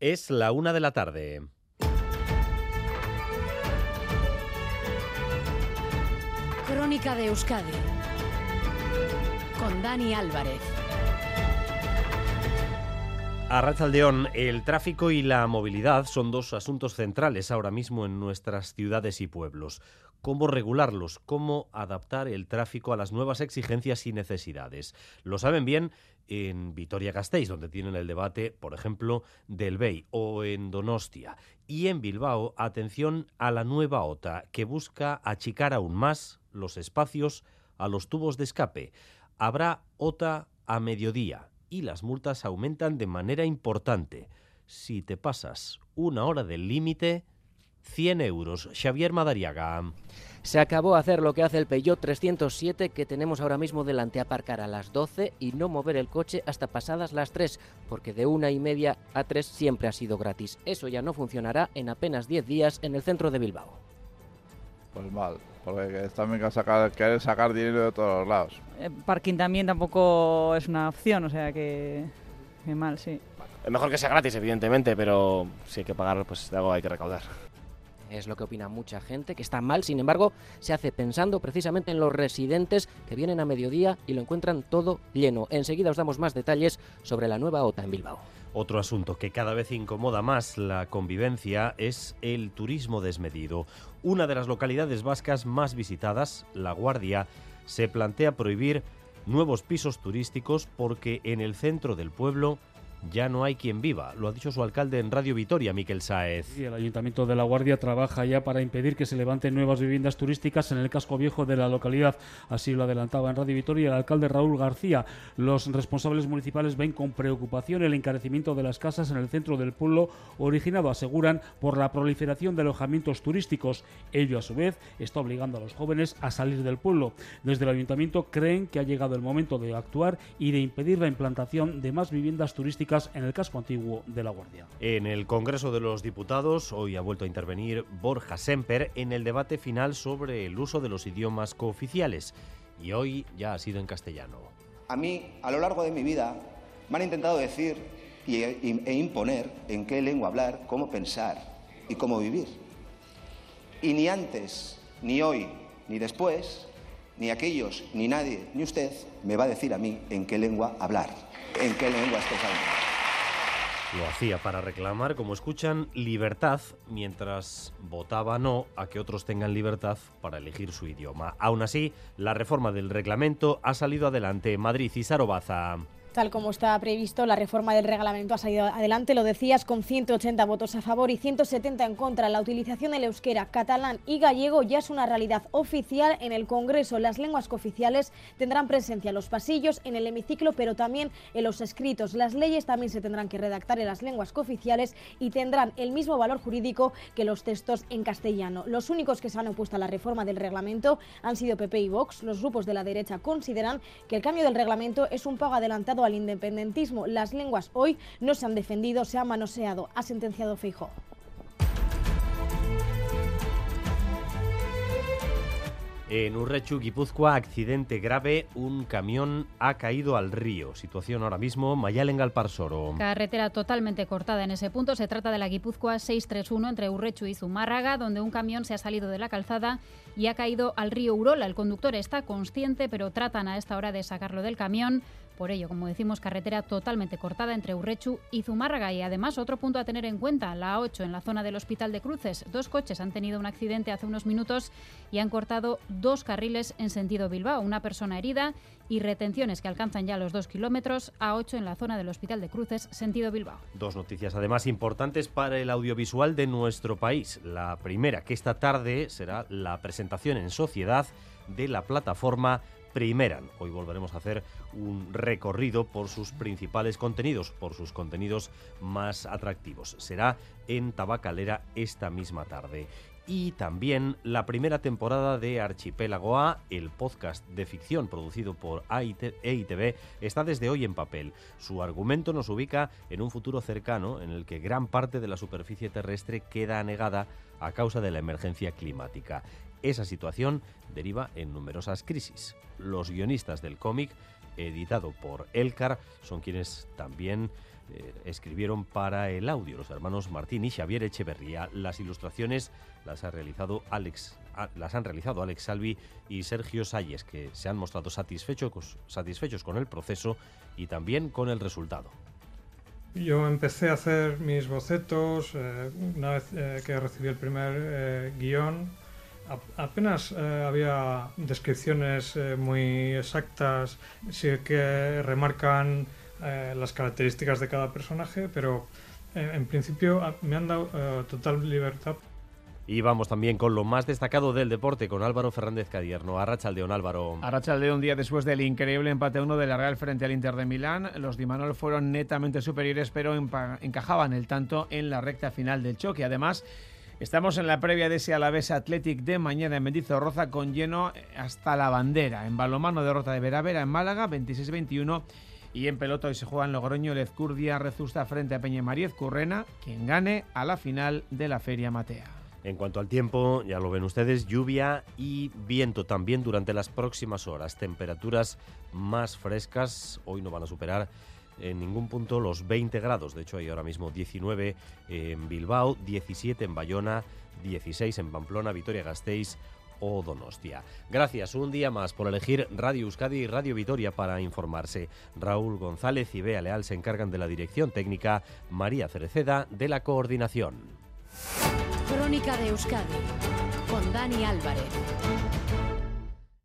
Es la una de la tarde. Crónica de Euskadi con Dani Álvarez. A Rachaldeón, el tráfico y la movilidad son dos asuntos centrales ahora mismo en nuestras ciudades y pueblos. ¿Cómo regularlos? ¿Cómo adaptar el tráfico a las nuevas exigencias y necesidades? Lo saben bien en Vitoria-Gasteiz, donde tienen el debate, por ejemplo, del BEI, o en Donostia. Y en Bilbao, atención a la nueva OTA, que busca achicar aún más los espacios a los tubos de escape. Habrá OTA a mediodía y las multas aumentan de manera importante. Si te pasas una hora del límite, 100 euros. Xavier Madariaga. Se acabó hacer lo que hace el Peugeot 307 que tenemos ahora mismo delante, aparcar a las 12 y no mover el coche hasta pasadas las 3, porque de una y media a 3 siempre ha sido gratis. Eso ya no funcionará en apenas 10 días en el centro de Bilbao. Pues mal, porque también que sacar, querer sacar dinero de todos los lados. El parking también tampoco es una opción, o sea que, que mal, sí. Es mejor que sea gratis, evidentemente, pero si hay que pagar, pues de algo hay que recaudar. Es lo que opina mucha gente, que está mal, sin embargo, se hace pensando precisamente en los residentes que vienen a mediodía y lo encuentran todo lleno. Enseguida os damos más detalles sobre la nueva OTA en Bilbao. Otro asunto que cada vez incomoda más la convivencia es el turismo desmedido. Una de las localidades vascas más visitadas, La Guardia, se plantea prohibir nuevos pisos turísticos porque en el centro del pueblo ya no hay quien viva. Lo ha dicho su alcalde en Radio Vitoria, Miquel Saez. Y el Ayuntamiento de La Guardia trabaja ya para impedir que se levanten nuevas viviendas turísticas en el casco viejo de la localidad. Así lo adelantaba en Radio Vitoria el alcalde Raúl García. Los responsables municipales ven con preocupación el encarecimiento de las casas en el centro del pueblo, originado, aseguran, por la proliferación de alojamientos turísticos. Ello, a su vez, está obligando a los jóvenes a salir del pueblo. Desde el Ayuntamiento creen que ha llegado el momento de actuar y de impedir la implantación de más viviendas turísticas en el casco antiguo de La Guardia. En el Congreso de los Diputados hoy ha vuelto a intervenir Borja Semper en el debate final sobre el uso de los idiomas cooficiales y hoy ya ha sido en castellano. A mí, a lo largo de mi vida, me han intentado decir y, e, e imponer en qué lengua hablar, cómo pensar y cómo vivir. Y ni antes, ni hoy, ni después, ni aquellos, ni nadie, ni usted me va a decir a mí en qué lengua hablar, en qué lengua expresarme. Lo hacía para reclamar, como escuchan, libertad, mientras votaba no a que otros tengan libertad para elegir su idioma. Aún así, la reforma del reglamento ha salido adelante. Madrid y Sarobaza. Tal como está previsto, la reforma del reglamento ha salido adelante, lo decías, con 180 votos a favor y 170 en contra. La utilización del euskera, catalán y gallego ya es una realidad oficial en el Congreso. Las lenguas cooficiales tendrán presencia en los pasillos, en el hemiciclo, pero también en los escritos. Las leyes también se tendrán que redactar en las lenguas cooficiales y tendrán el mismo valor jurídico que los textos en castellano. Los únicos que se han opuesto a la reforma del reglamento han sido PP y Vox. Los grupos de la derecha consideran que el cambio del reglamento es un pago adelantado al independentismo. Las lenguas hoy no se han defendido, se han manoseado, ha sentenciado Feijóo. En Urrechu, Guipúzcoa, accidente grave, un camión ha caído al río. Situación ahora mismo, Mayalen Galparsoro. Carretera totalmente cortada en ese punto. Se trata de la Guipúzcoa 631 entre Urrechu y Zumárraga, donde un camión se ha salido de la calzada y ha caído al río Urola. El conductor está consciente, pero tratan a esta hora de sacarlo del camión. Por ello, como decimos, carretera totalmente cortada entre Urrechu y Zumárraga. Y además, otro punto a tener en cuenta, la A8 en la zona del Hospital de Cruces. Dos coches han tenido un accidente hace unos minutos y han cortado dos carriles en sentido Bilbao. Una persona herida y retenciones que alcanzan ya los dos kilómetros. A8 en la zona del Hospital de Cruces, sentido Bilbao. Dos noticias además importantes para el audiovisual de nuestro país. La primera, que esta tarde será la presentación en sociedad de la plataforma Primeran. Hoy volveremos a hacer un recorrido por sus principales contenidos, por sus contenidos más atractivos. Será en Tabacalera esta misma tarde. Y también la primera temporada de Archipélago A, el podcast de ficción producido por EITV, está desde hoy en papel. Su argumento nos ubica en un futuro cercano en el que gran parte de la superficie terrestre queda anegada a causa de la emergencia climática. Esa situación deriva en numerosas crisis. Los guionistas del cómic, editado por Elcar, son quienes también eh, escribieron para el audio los hermanos Martín y Xavier Echeverría. Las ilustraciones las ha realizado Alex a- las han realizado Alex Salvi y Sergio Salles, que se han mostrado satisfechos, con el proceso y también con el resultado. Yo empecé a hacer mis bocetos eh, una vez eh, que recibí el primer guion. Apenas eh, había descripciones eh, muy exactas, sí que remarcan eh, las características de cada personaje, pero eh, en principio a- me han dado eh, total libertad Y vamos también con lo más destacado del deporte, con Álvaro Fernández Cadierno. Arrachaldeón, Álvaro. Arrachaldeón, un día después del increíble empate a uno de la Real frente al Inter de Milán, los Di Manol fueron netamente superiores, pero encajaban el tanto en la recta final del choque. Además, estamos en la previa de ese Alavés Athletic de mañana en Mendizorroza con lleno hasta la bandera. En balomano, derrota de Veravera en Málaga, 26-21. Y en pelota hoy se juegan Logroño, Lezcurdia, Rezusta frente a Peña Mariez Currena, quien gane a la final de la Feria Matea. En cuanto al tiempo, ya lo ven ustedes, lluvia y viento también durante las próximas horas. Temperaturas más frescas, hoy no van a superar en ningún punto los 20 grados. De hecho, hay ahora mismo 19 en Bilbao, 17 en Bayona, 16 en Pamplona, Vitoria-Gasteiz o Donostia. Gracias un día más por elegir Radio Euskadi y Radio Vitoria para informarse. Raúl González y Bea Leal se encargan de la dirección técnica, María Cereceda de la coordinación. Crónica de Euskadi con Dani Álvarez.